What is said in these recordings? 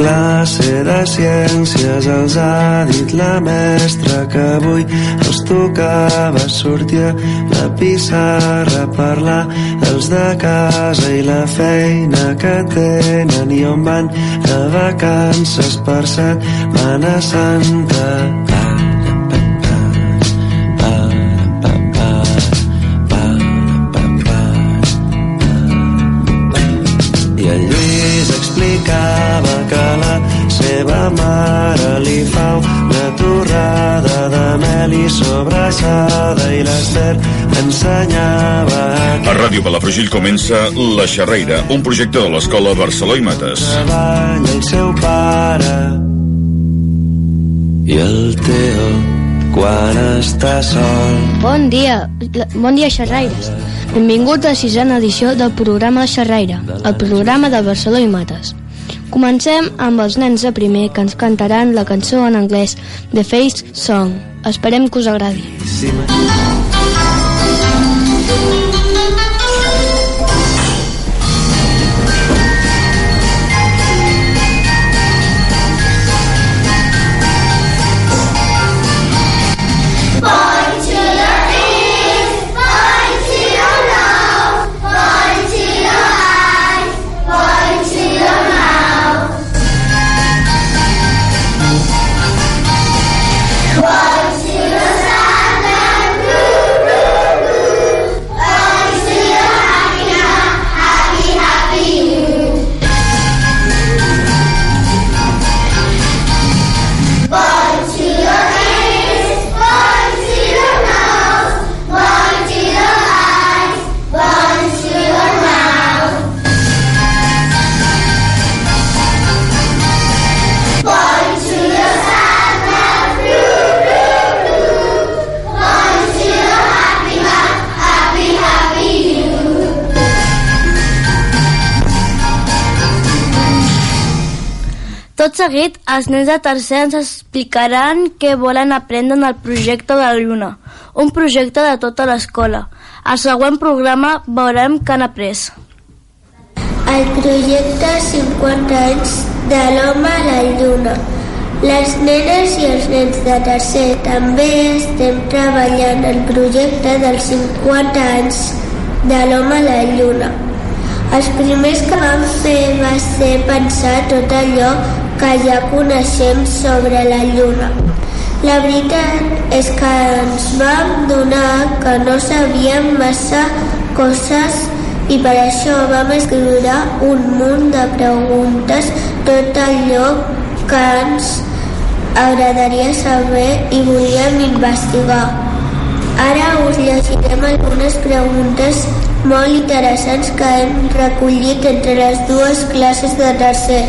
classe de ciències els ha dit la mestra que avui els tocava sortir a la pissarra a parlar els de casa i la feina que tenen i on van de vacances per Setmana Santa. I sobrassada i l'Ester ensenyava A Ràdio Palafrugell comença La Xerreira, un projecte de l'Escola Barceló i Mates. el seu pare i el Teo quan està sol Bon dia, bon dia xerraires. Benvinguts a la sisena edició del programa Xerraire, el programa de Barceló i Mates. Comencem amb els nens de primer que ens cantaran la cançó en anglès The Face Song. Esperem que us agradi. Tot seguit, els nens de tercer ens explicaran què volen aprendre en el projecte de la Lluna, un projecte de tota l'escola. Al següent programa veurem què han après. El projecte 50 anys de l'home a la lluna. Les nenes i els nens de tercer també estem treballant el projecte dels 50 anys de l'home a la lluna. Els primers que vam fer va ser pensar tot allò que ja coneixem sobre la lluna. La veritat és que ens vam donar que no sabíem massa coses i per això vam escriure un munt de preguntes, tot allò que ens agradaria saber i volíem investigar. Ara us llegirem algunes preguntes molt interessants que hem recollit entre les dues classes de tercer.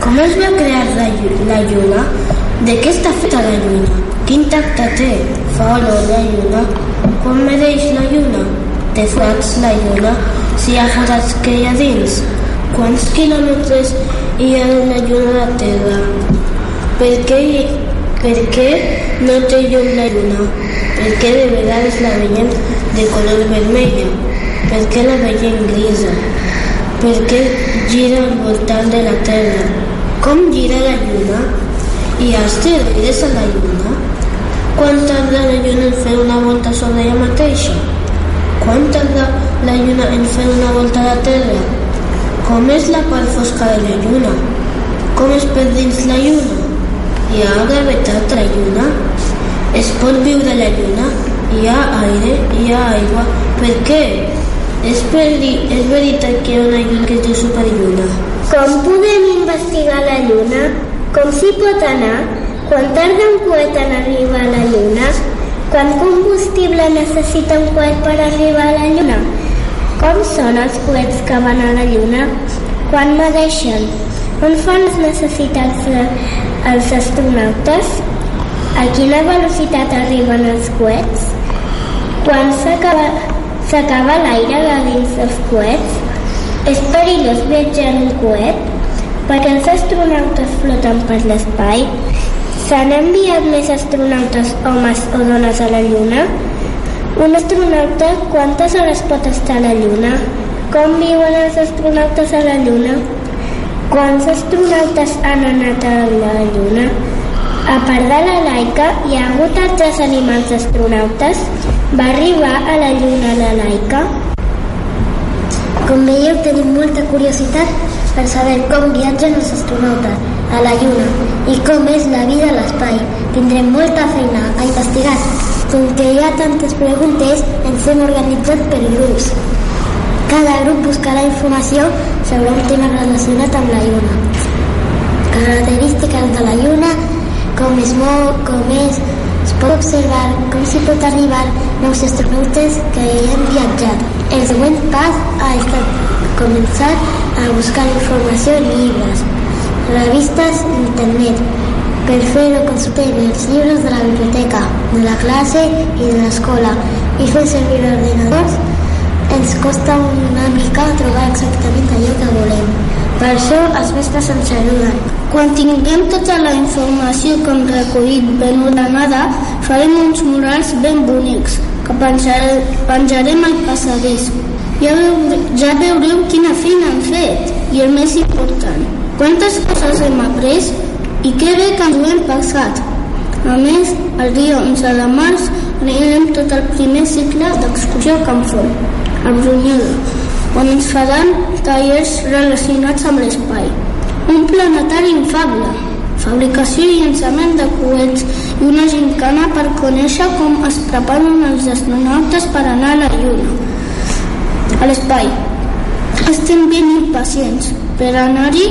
Com es va crear la, la lluna? De què està feta la lluna? Quin tacte té? Fa la lluna? Quan mereix la lluna? Té forats la lluna? Si hi que hi ha dins? Quants quilòmetres hi ha de la lluna a la Terra? Per què, per no té llum la lluna? Per què de vegades la veiem de color vermella? Per què la veiem grisa? Per què gira al voltant de la Terra? Com gira la Lluna? Hi ha asteroides a la Lluna? Quant tarda la Lluna en fer una volta sobre ella mateixa? Quant tarda la Lluna en fer una volta a la Terra? Com és la part fosca de la Lluna? Com és per dins la Lluna? Hi ha gravetat a la Lluna? Es pot viure la Lluna? Hi ha aire? Hi ha aigua? Per què? És, peri... és veritat que hi ha una lluna que es diu superlluna. Com podem investigar la Lluna? Com s'hi pot anar? Quan tarda un coet en arribar a la Lluna? Quant combustible necessita un coet per arribar a la Lluna? Com són els coets que van a la Lluna? Quan medeixen? On fan les necessitats eh, els astronautes? A quina velocitat arriben els coets? Quan s'acaba l'aire de dins dels coets? És perillós viatjar en coet? perquè els astronautes floten per l'espai? S'han enviat més astronautes homes o dones a la Lluna? Un astronauta quantes hores pot estar a la Lluna? Com viuen els astronautes a la Lluna? Quants astronautes han anat a la Lluna? A part de la laica, hi ha hagut altres animals astronautes? Va arribar a la Lluna la laica? Com veieu, tenim molta curiositat per saber com viatgen els astronautes a la Lluna i com és la vida a l'espai. Tindrem molta feina a investigar. Com que hi ha tantes preguntes, ens hem organitzat per grups. Cada grup buscarà informació sobre un tema relacionat amb la Lluna. Característiques de la Lluna, com es mou, com és, es pot observar com s'hi pot arribar nous astronautes que hi han viatjat. El següent pas ha estat començar a buscar informació en llibres, revistes internet. Per fer-ho consultem els llibres de la biblioteca, de la classe i de l'escola i fer servir ordenadors ens costa una mica trobar exactament allò que volem. Per això els mestres ens ajuden. Quan tinguem tota la informació que recollit ben ordenada, farem uns murals ben bonics que penjaré, penjarem al passadís. Ja, veure, ja veureu quina feina hem fet i el més important, quantes coses hem après i què bé que ens ho hem passat. A més, el dia 11 de març anirem tot el primer cicle d'excursió a Can Font, a Brunyada, on ens faran tallers relacionats amb l'espai. Un planetari infable, fabricació i llançament de coets i una gincana per conèixer com es preparen els astronautes per anar a la Lluna, a l'espai. Estem ben impacients per anar-hi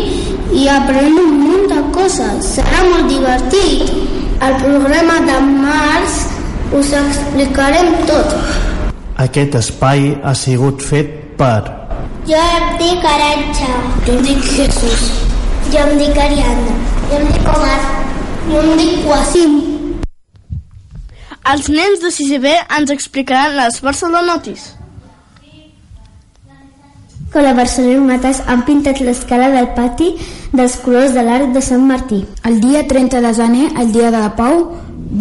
i aprendre un munt de coses. Serà molt divertit. Al programa de març us explicarem tot. Aquest espai ha sigut fet per Jo em dic Aranxa. Jo em dic Jesús. Jo em dic Ariadna. Jo em dic Omar. Jo em dic Quasim. Els nens de 6 B ens explicaran les Barcelonotis. que la Barcelona Mates han pintat l'escala del pati dels colors de l'arc de Sant Martí. El dia 30 de gener, el dia de la pau,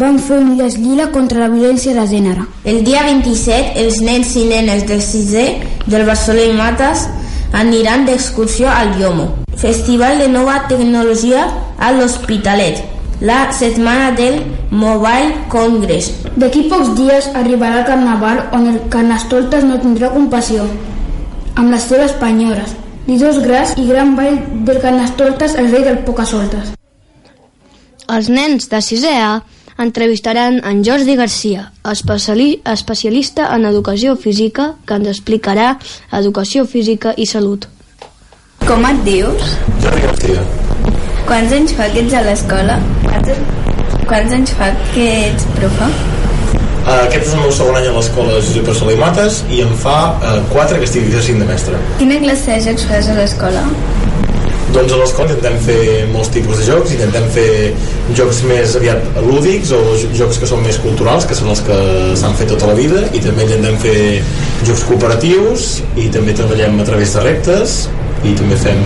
van fer un lila contra la violència de gènere. El dia 27, els nens i nenes del 6è del Barcelona i Mates aniran d'excursió al Iomo. Festival de nova tecnologia a l'Hospitalet. La setmana del Mobile Congress. D'aquí pocs dies arribarà el carnaval on el carnestoltes no tindrà compassió amb les seves penyores, dos gras i gran ball del carnestoltes el rei del Pocasoltes. Els nens de 6è A entrevistaran en Jordi Garcia, especiali especialista en educació física, que ens explicarà educació física i salut. Com et dius? Jordi Garcia. Quants anys fa que ets a l'escola? Quants, quants anys fa que ets profe? Uh, aquest és el meu segon any a l'escola Josep Barceló i Mates i em fa uh, 4 que estic exercint de mestre. Quina classe de jocs fas a l'escola? Doncs a l'escola intentem fer molts tipus de jocs, intentem fer jocs més aviat lúdics o jocs que són més culturals, que són els que s'han fet tota la vida, i també intentem fer jocs cooperatius, i també treballem a través de reptes, i també fem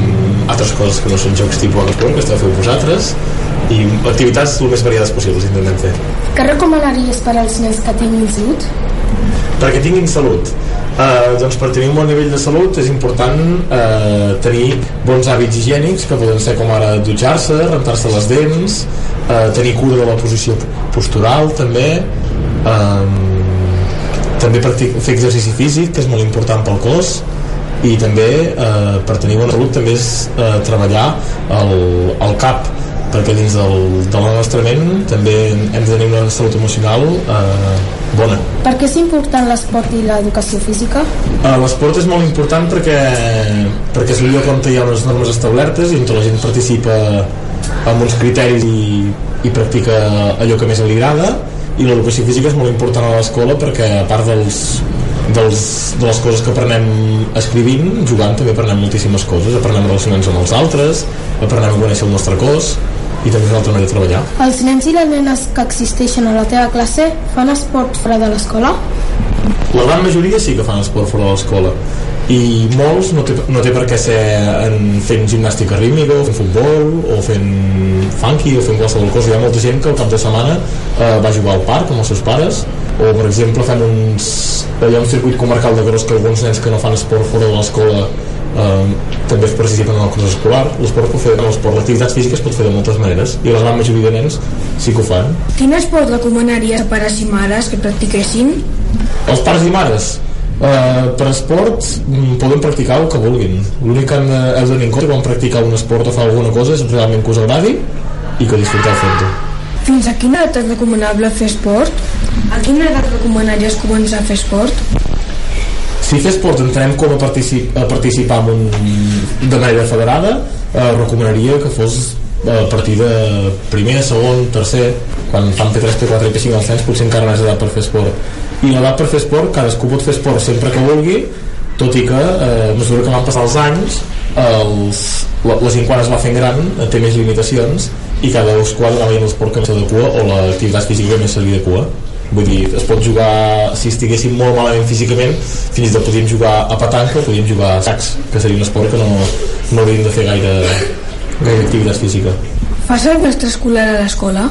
altres coses que no són jocs tipus Agapon, que esteu fent vosaltres, i activitats el més variades possibles intentem fer. Què recomanaries per als nens que tinguin salut? Perquè tinguin salut. Uh, doncs per tenir un bon nivell de salut és important uh, tenir bons hàbits higiènics que poden ser com ara dutxar-se, rentar-se les dents uh, tenir cura de la posició postural també uh, també fer exercici físic que és molt important pel cos i també eh, per tenir bona salut també és eh, treballar el, el cap perquè dins del, de la nostra ment també hem de tenir una salut emocional eh, bona. Per què és important l'esport i l'educació física? Uh, l'esport és molt important perquè, perquè és un lloc on hi ha unes normes establertes i on la gent participa amb uns criteris i, i practica allò que més li agrada i l'educació física és molt important a l'escola perquè a part dels, dels, de les coses que aprenem escrivint, jugant també aprenem moltíssimes coses, aprenem relacionar-nos amb els altres aprenem a conèixer el nostre cos i també una altra manera de treballar. Els nens i les nenes que existeixen a la teva classe fan esport fora de l'escola? La gran majoria sí que fan esport fora de l'escola i molts no té, no té per què ser en fent gimnàstica rítmica o fent futbol o fent funky o fent qualsevol cosa hi ha molta gent que al cap de setmana eh, va jugar al parc amb els seus pares o per exemple fem uns, hi ha un circuit comarcal de gros que alguns nens que no fan esport fora de l'escola eh, també es participen en el curs escolar l'esport pot fer, l'esport, l'activitat física es pot fer de moltes maneres i la gran majoria de nens sí que ho fan Quin esport recomanaries a pares i mares que practiquessin? els pares i mares eh, per esport mm, poden practicar el que vulguin l'únic que de, heu de tenir en compte quan practicar un esport o fer alguna cosa és realment que us agradi i que disfruteu fent-ho Fins a quina edat és recomanable fer esport? A quina edat recomanaries començar a fer esport? Si fer esport entenem com a, particip, a participar en un, de manera federada eh, recomanaria que fos a partir de primer, segon, tercer quan fan P3, P4 i P5 als nens potser encara no és edat per fer esport. I l'edat per fer esport, cadascú pot fer esport sempre que vulgui tot i que eh, a mesura que van passar els anys els, la, la gent quan es va fent gran eh, té més limitacions i cada qual va veient l'esport que més s'adequa o l'activitat física que més se li adequa vull dir, es pot jugar si estiguéssim molt malament físicament fins i tot podríem jugar a petanca podríem jugar a sacs, que seria un esport que no, no hauríem de fer gaire, gaire activitat física Fas algun extraescolar a l'escola?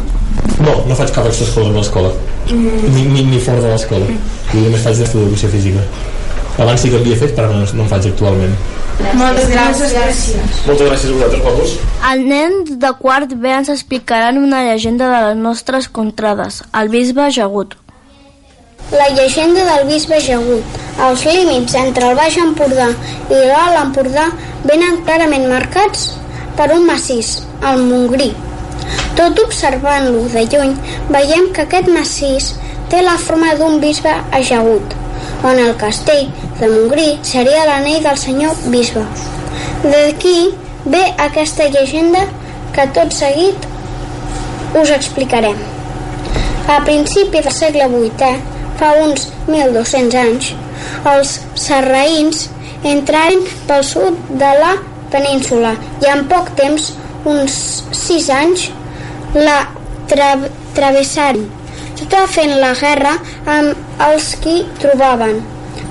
no, no faig cap extraescolar a l'escola Mm. ni, ni, ni fora de l'escola jo només faig d'educació física abans sí que havia fet però no, no en faig actualment Moltes gràcies. moltes gràcies a vosaltres guapos Els nens de quart B ens explicaran una llegenda de les nostres contrades, el bisbe Jagut. La llegenda del bisbe Jagut. Els límits entre el Baix Empordà i l'Alt Empordà venen clarament marcats per un massís, el Montgrí. Tot observant-lo de lluny, veiem que aquest massís té la forma d'un bisbe ajagut, on el castell de Montgrí seria l'anell del senyor bisbe. D'aquí ve aquesta llegenda que tot seguit us explicarem. A principi del segle VIII, fa uns 1.200 anys, els sarraïns entraren pel sud de la península i en poc temps, uns 6 anys, la tra travessaren, tota fent la guerra amb els qui trobaven.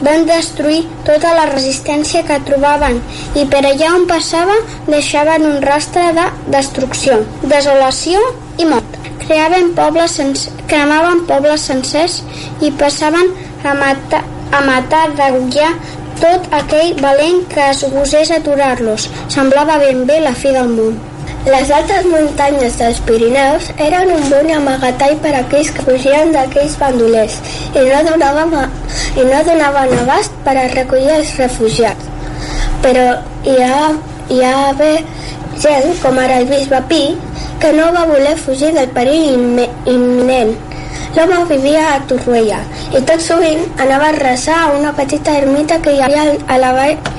Van destruir tota la resistència que trobaven i per allà on passava deixaven un rastre de destrucció, desolació i mort. Creaven pobles cremaven pobles sencers i passaven a matar, a matar degollar tot aquell valent que es gosés aturar-los. Semblava ben bé la fi del món. Les altes muntanyes dels Pirineus eren un bon amagatall per a aquells que fugien d'aquells bandolers i no donaven, i no donaven abast per a recollir els refugiats. Però hi ha, hi ha haver gent, com ara el bisbe Pi, que no va voler fugir del perill imminent. L'home vivia a Torroella i tot sovint anava a resar a una petita ermita que hi havia a la vall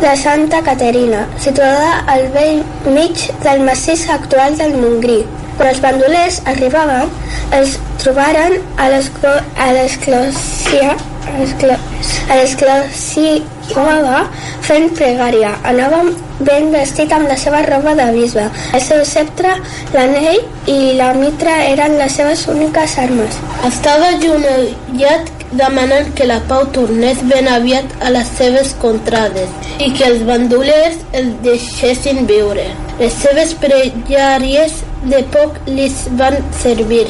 de Santa Caterina, situada al vell mig del massís actual del Montgrí. Quan els bandolers arribaven, els trobaren a l'esclo- a l'església a l'esglo- a l'església fent pregària. Anaven ben vestit amb la seva roba de bisbe. El seu sceptre, l'anell i la mitra eren les seves úniques armes. Estava junellat demanant que la pau tornés ben aviat a les seves contrades i que els bandolers el deixessin viure. Les seves pregàries de poc li van servir,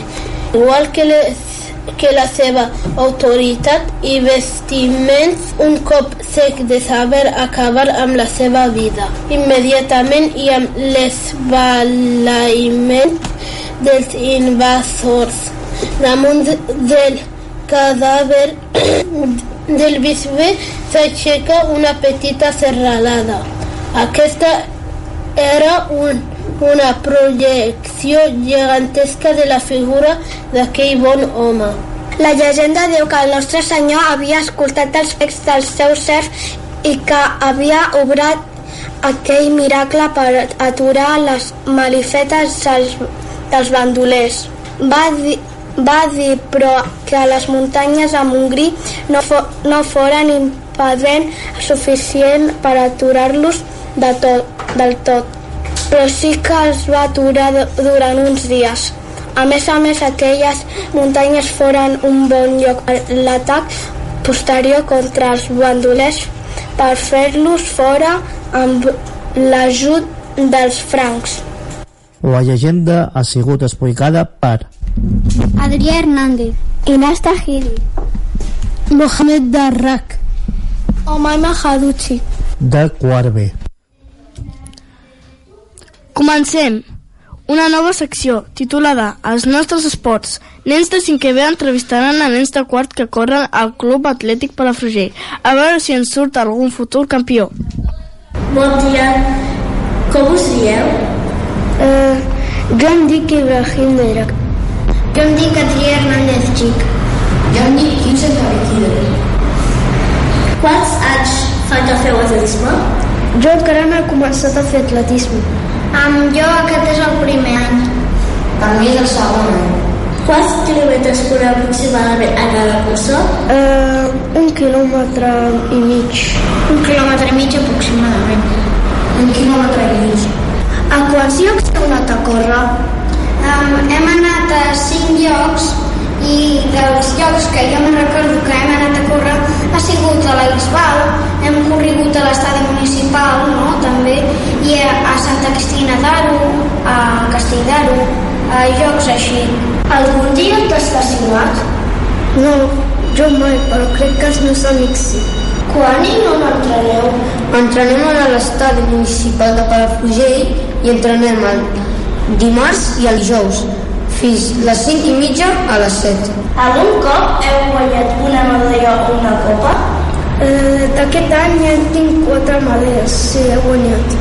igual que les que la seva autoritat i vestiments un cop sec de saber acabar amb la seva vida. Immediatament i amb l'esbalaïment dels invasors damunt del cadàver del bisbe s'aixeca una petita serralada. Aquesta era un, una projecció gegantesca de la figura d'aquell bon home. La llegenda diu que el nostre senyor havia escoltat els pecs del seu serf i que havia obrat aquell miracle per aturar les malifetes dels, dels bandolers. Va dir, va dir, però, que les muntanyes de Montgrí no, fo, no foren impedent suficient per aturar-los de tot, del tot. Però sí que els va aturar du- durant uns dies. A més a més, aquelles muntanyes foren un bon lloc per l'atac posterior contra els bandolers per fer-los fora amb l'ajut dels francs. La llegenda ha sigut explicada per Adrià Hernández, Inés Tahiri, Mohamed Darrak, Omaima Haduchi, de quart B. Comencem una nova secció titulada Els nostres esports. Nens de 5è B entrevistaran a nens de quart que corren al Club Atlètic Palafrugell a veure si ens surt algun futur campió. Bon dia. Com us dieu? Uh, jo em dic Ibrahim Derac. Jo em dic Adrià Hernández Xic. Jo em dic Quinze Cariquida. Quants anys fa que feu atletisme? Jo encara no he començat a fer atletisme. Um, jo aquest és el primer any. Per mi és el segon any. Quants quilòmetres correu aproximadament a cada cursa? Uh, un quilòmetre i mig. Un quilòmetre i mig aproximadament. Un quilòmetre i mig. A quants llocs heu anat a córrer? Um, hem anat a cinc llocs i dels llocs que jo me'n recordo que hem anat a córrer ha sigut a la Bisbal, hem corregut a l'estadi municipal, no?, també, i a, a Santa Cristina d'Aro, a Castell d'Aro, a llocs així. Algun dia t'has estacionat? No, jo mai, però crec que els meus amics sí. Quan i on entreneu? Entrenem a l'estadi municipal de Palafrugell i entrenem el dimarts i el dijous fins les 5 i mitja a les 7. Algun cop heu guanyat una medalla o una copa? Eh, D'aquest any ja tinc quatre medalles, sí, he guanyat.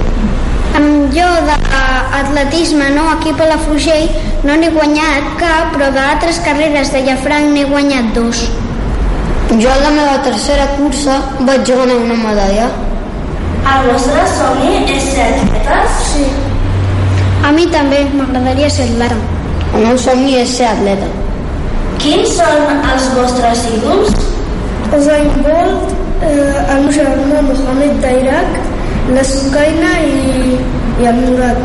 Amb jo d'atletisme, no, aquí a Palafrugell, no n'he guanyat cap, però d'altres carreres de Llafranc n'he guanyat dos. Jo a la meva tercera cursa vaig guanyar una medalla. El vostre somni és ser atletes? Sí. A mi també m'agradaria ser atleta. El meu somni és ser atleta. Quins són els vostres ídols? Usain Bolt, eh, el meu germà Mohamed Dairak, la Sukaina i, i el Murat.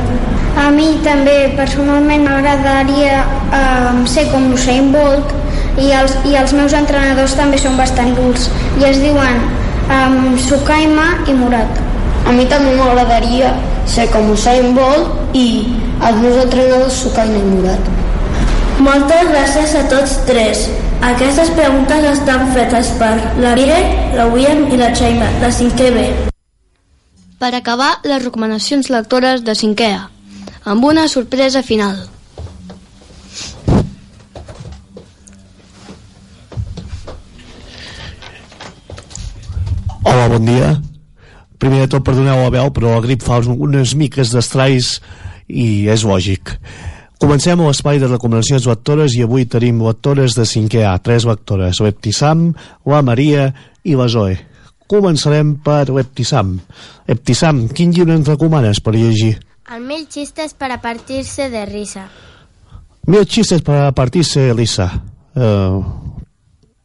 A mi també personalment m'agradaria eh, ser com Usain Bolt i els, i els meus entrenadors també són bastant durs i es diuen um, Sukaima i Murat. A mi també m'agradaria ser com Usain Bolt i els meus entrenadors Sukaina i Murat. Moltes gràcies a tots tres. Aquestes preguntes estan fetes per la Mire, la William i la Xaima, de 5è B. Per acabar, les recomanacions lectores de 5è A, amb una sorpresa final. Hola, bon dia. Primer de tot, perdoneu la veu, però la grip fa unes miques d'estrais i és lògic. Comencem a l'espai de recomanacions lectores i avui tenim lectores de 5è A, tres lectores, l'Eptissam, la Maria i la Zoe. Començarem per l'Eptissam. Eptissam, quin llibre ens recomanes per llegir? El mil chistes para partirse de risa. Mil xistes per a partir-se, Elisa. Uh,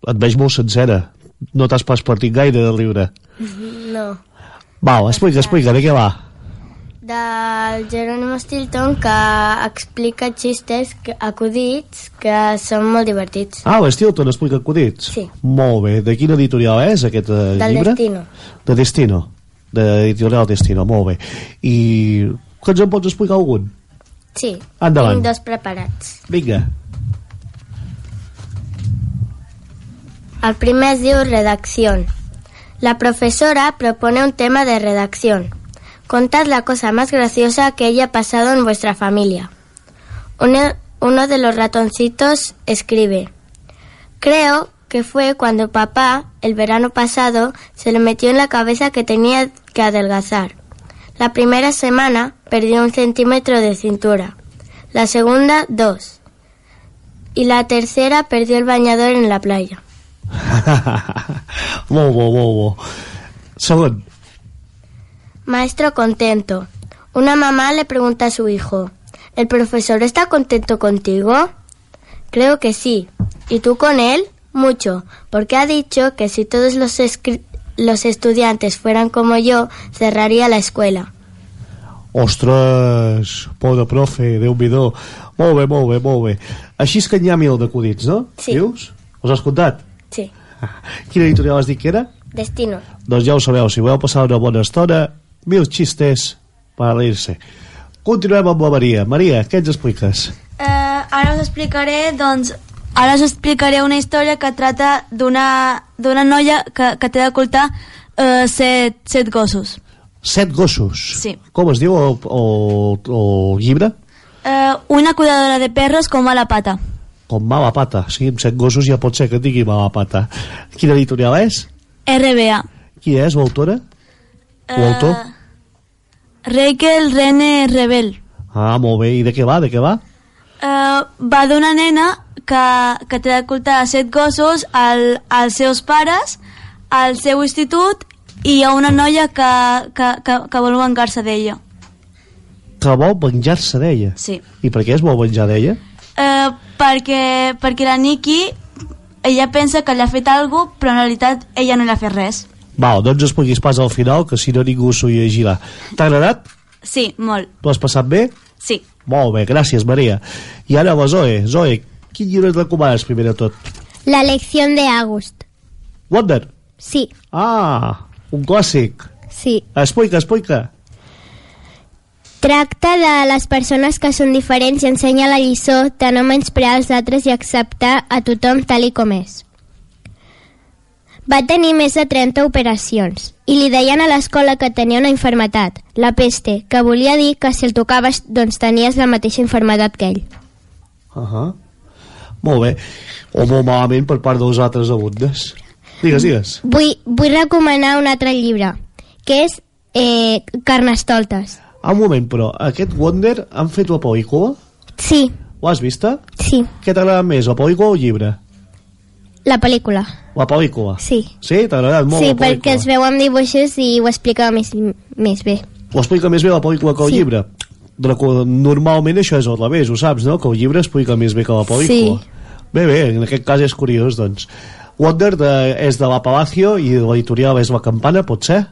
et veig molt sencera. No t'has pas partit gaire del llibre. No. Val, explica, explica, de què va? Del Jerónimo Stilton que explica xistes, que, acudits, que són molt divertits. Ah, l'Stilton explica acudits? Sí. Molt bé. De quina editorial és aquest uh, Del llibre? Destino. De Destino. De editorial Destino, molt bé. I que ens en pots explicar algun? Sí. Endavant. Tinc dos preparats. Vinga. El primer es diu redacción. La profesora propone un tema de redacción. Contad la cosa más graciosa que haya pasado en vuestra familia. Uno, uno de los ratoncitos escribe, creo que fue cuando papá, el verano pasado, se le metió en la cabeza que tenía que adelgazar. La primera semana perdió un centímetro de cintura, la segunda dos, y la tercera perdió el bañador en la playa. Molt bo, molt bo. Segon. Maestro contento. Una mamá le pregunta a su hijo, ¿el profesor está contento contigo? Creo que sí. ¿Y tú con él? Mucho, porque ha dicho que si todos los, los estudiantes fueran como yo, cerraría la escuela. Ostres, pobre profe, déu nhi Molt bé, molt bé, molt bé. Així és que n'hi ha mil d'acudits, no? Sí. Dius? Els has comptat? Sí. Quina editorial has dit que era? Destino. Doncs ja ho sabeu, si voleu passar una bona estona, mil xistes per reírse. Continuem amb la Maria. Maria, què ens expliques? Eh, ara us explicaré, doncs, ara us explicaré una història que trata d'una d'una noia que, que té d'ocultar Uh, set, set gossos. Set gossos. Sí. Com es diu el, el, el llibre? Uh, una cuidadora de perros con mala pata. Com mala pata. Sí, amb set gossos ja pot ser que digui mala pata. Quina editorial és? RBA. Qui és l'autora? Eh, L'autor? Rachel Rene Rebel. Ah, molt bé. I de què va? De què va? Uh, va d'una nena que, que té d'ocultar set gossos al, als seus pares, al seu institut i hi ha una noia que, que, que, que vol vengar-se d'ella. Que vol venjar-se d'ella. Sí. I per què es vol venjar d'ella? Uh, perquè, perquè la Nikki ella pensa que li ha fet alguna cosa, però en realitat ella no li ha fet res. Val, doncs expliquis pas al final, que si no ningú s'ho llegirà. T'ha agradat? Sí, molt. T'ho has passat bé? Sí. Molt bé, gràcies, Maria. I ara la Zoe. Zoe, quin llibre et recomanes primer de tot? La lección de August. Wonder? Sí, Ah, un clàssic. sí. Explica, explica. Tracta de les persones que són diferents i ensenya la lliçó de no menysprear els altres i acceptar a tothom tal i com és. Va tenir més de 30 operacions i li deien a l'escola que tenia una infermetat, la peste, que volia dir que si el tocaves doncs tenies la mateixa infermetat que ell. Uh -huh. Molt bé. O molt malament per part dels altres alumnes. Digues, digues. Vull, vull recomanar un altre llibre, que és eh, Carnestoltes. Ah, un moment, però aquest Wonder han fet la pel·lícula? Sí, Ho has vista? sí, Què t'agrada més, la pel·lícula o el llibre? la pel·lícula. La pel·lícula. Sí. Sí? T'ha agradat molt sí, la pel·lícula? perquè es veu amb dibuixos i ho explica més, més bé. Ho explica més bé la pel·lícula que el Sí. llibre? Normalment això és al revés, ho saps, no? Que el llibre explica més bé que la pel·lícula. Sí. Bé, bé, en aquest cas és curiós, doncs. Wonder de, és de la Palacio i l'editorial és la Campana, pot ser?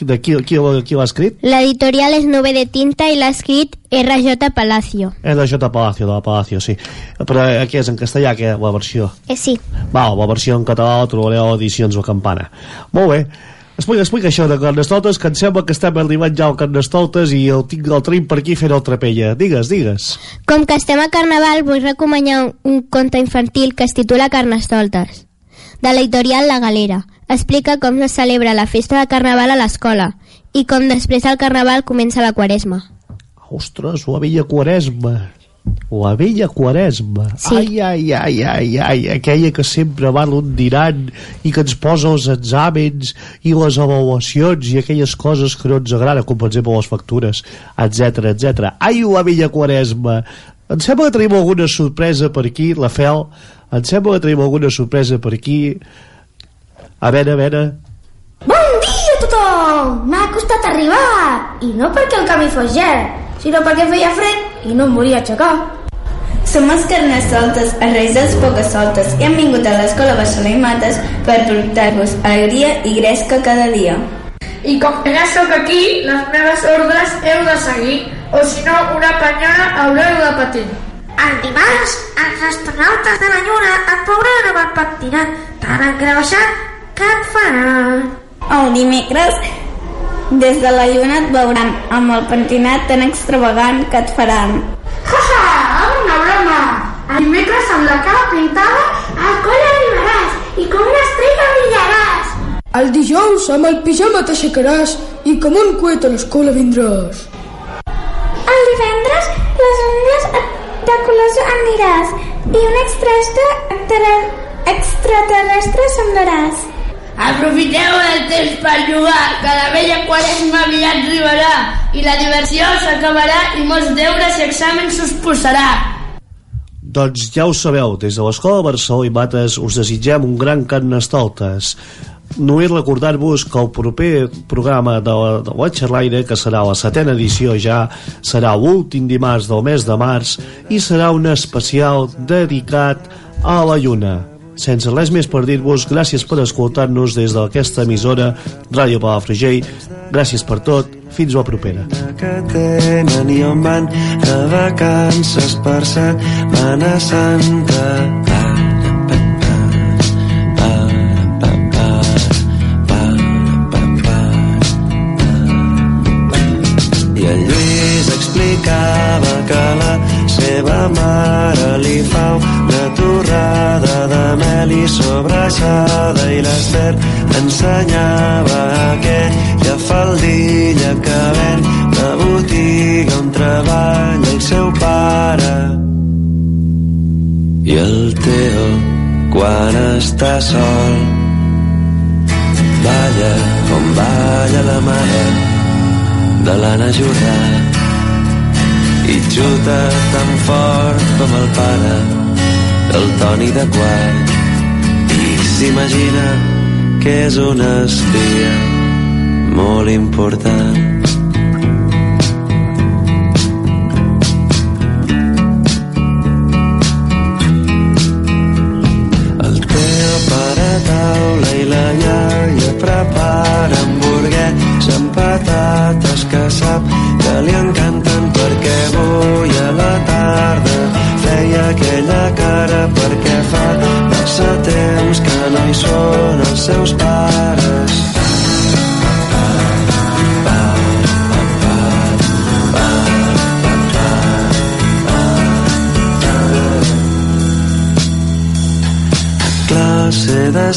De qui, qui, qui l'ha escrit? L'editorial és Nube de Tinta i l'ha escrit R.J. Palacio. És de J. Palacio, de la Palacio, sí. Però aquí és en castellà, que la versió. Eh, sí. Va, la versió en català la trobareu a Edicions La Campana. Molt bé. Explica, explica això de Carnestoltes, que em sembla que estem arribant ja al Carnestoltes i el, tinc, el tenim per aquí fent el trapella. Digues, digues. Com que estem a Carnaval, vull recomanar un, un conte infantil que es titula Carnestoltes, de l'editorial La Galera. Explica com es celebra la festa de Carnaval a l'escola i com després del Carnaval comença la Quaresma. Ostres, la vella quaresma. La vella quaresma. Sí. Ai, ai, ai, ai, ai, aquella que sempre va l'ondirant i que ens posa els exàmens i les avaluacions i aquelles coses que no ens agrada, com per exemple les factures, etc etc. Ai, la vella quaresma. Em sembla que tenim alguna sorpresa per aquí, la Fel. Em sembla que tenim alguna sorpresa per aquí. A veure, a veure... Bon dia a tothom! M'ha costat arribar! I no perquè el camí fos gel, sinó perquè feia fred i no em volia aixecar. Som els carnestoltes, els reis dels pocasoltes, i hem vingut a l'escola Barcelona i Mates per portar-vos alegria i gresca cada dia. I com que ja sóc aquí, les meves ordres heu de seguir, o si no, una penyora haureu de patir. El dimarts, els astronautes de la Lluna et veuran pentinat tan engreixat que et faran. El dimecres, des de la lluna et veuran amb el pentinat tan extravagant que et faran. Jaja, ara una broma! El dimecres amb la cara pintada, al coll arribaràs i com una estrella brillaràs. El dijous amb el pijama t'aixecaràs i com un coet a l'escola vindràs. El divendres, les ungles de colors aniràs i un extraterrestre, extraterrestre semblaràs. Aprofiteu el temps per jugar, que la vella quaresma aviat arribarà i la diversió s'acabarà i molts deures i exàmens us posarà. Doncs ja ho sabeu, des de l'Escola Barcelona i Mates us desitgem un gran carnestoltes. Només recordar-vos que el proper programa de la, de la xerraire, que serà la setena edició ja, serà l'últim dimarts del mes de març i serà un especial dedicat a la Lluna. Sense res més per dir-vos, gràcies per escoltar-nos des d'aquesta emissora Ràdio Palafrugell. Gràcies per tot, fins la propera. que tenen i on van a vacances per Setmana Santa. Ensenyava aquella faldilla que ven la botiga on treballa el seu pare. I el Teo, quan està sol, balla com balla la mare de l'Anna Jordà i xuta tan fort com el pare del Toni de Quart i s'imagina que és una espia molt important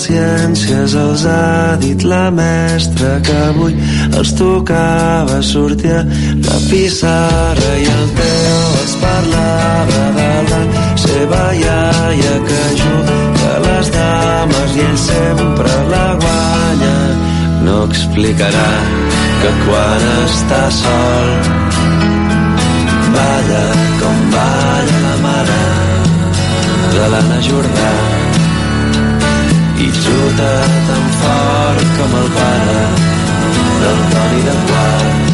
ciències els ha dit la mestra que avui els tocava sortir a la pissarra i el Teo els parlava de la seva iaia que juga a les dames i ell sempre la guanya. No explicarà que quan està sol balla com balla la mare de l'Anna Jordà i xuta tan fort com el pare del Toni de Quart.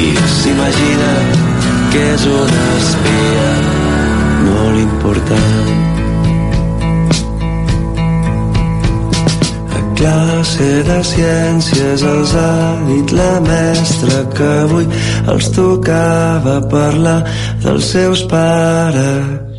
I s'imagina que és una espia molt important. A classe de ciències els ha dit la mestra que avui els tocava parlar dels seus pares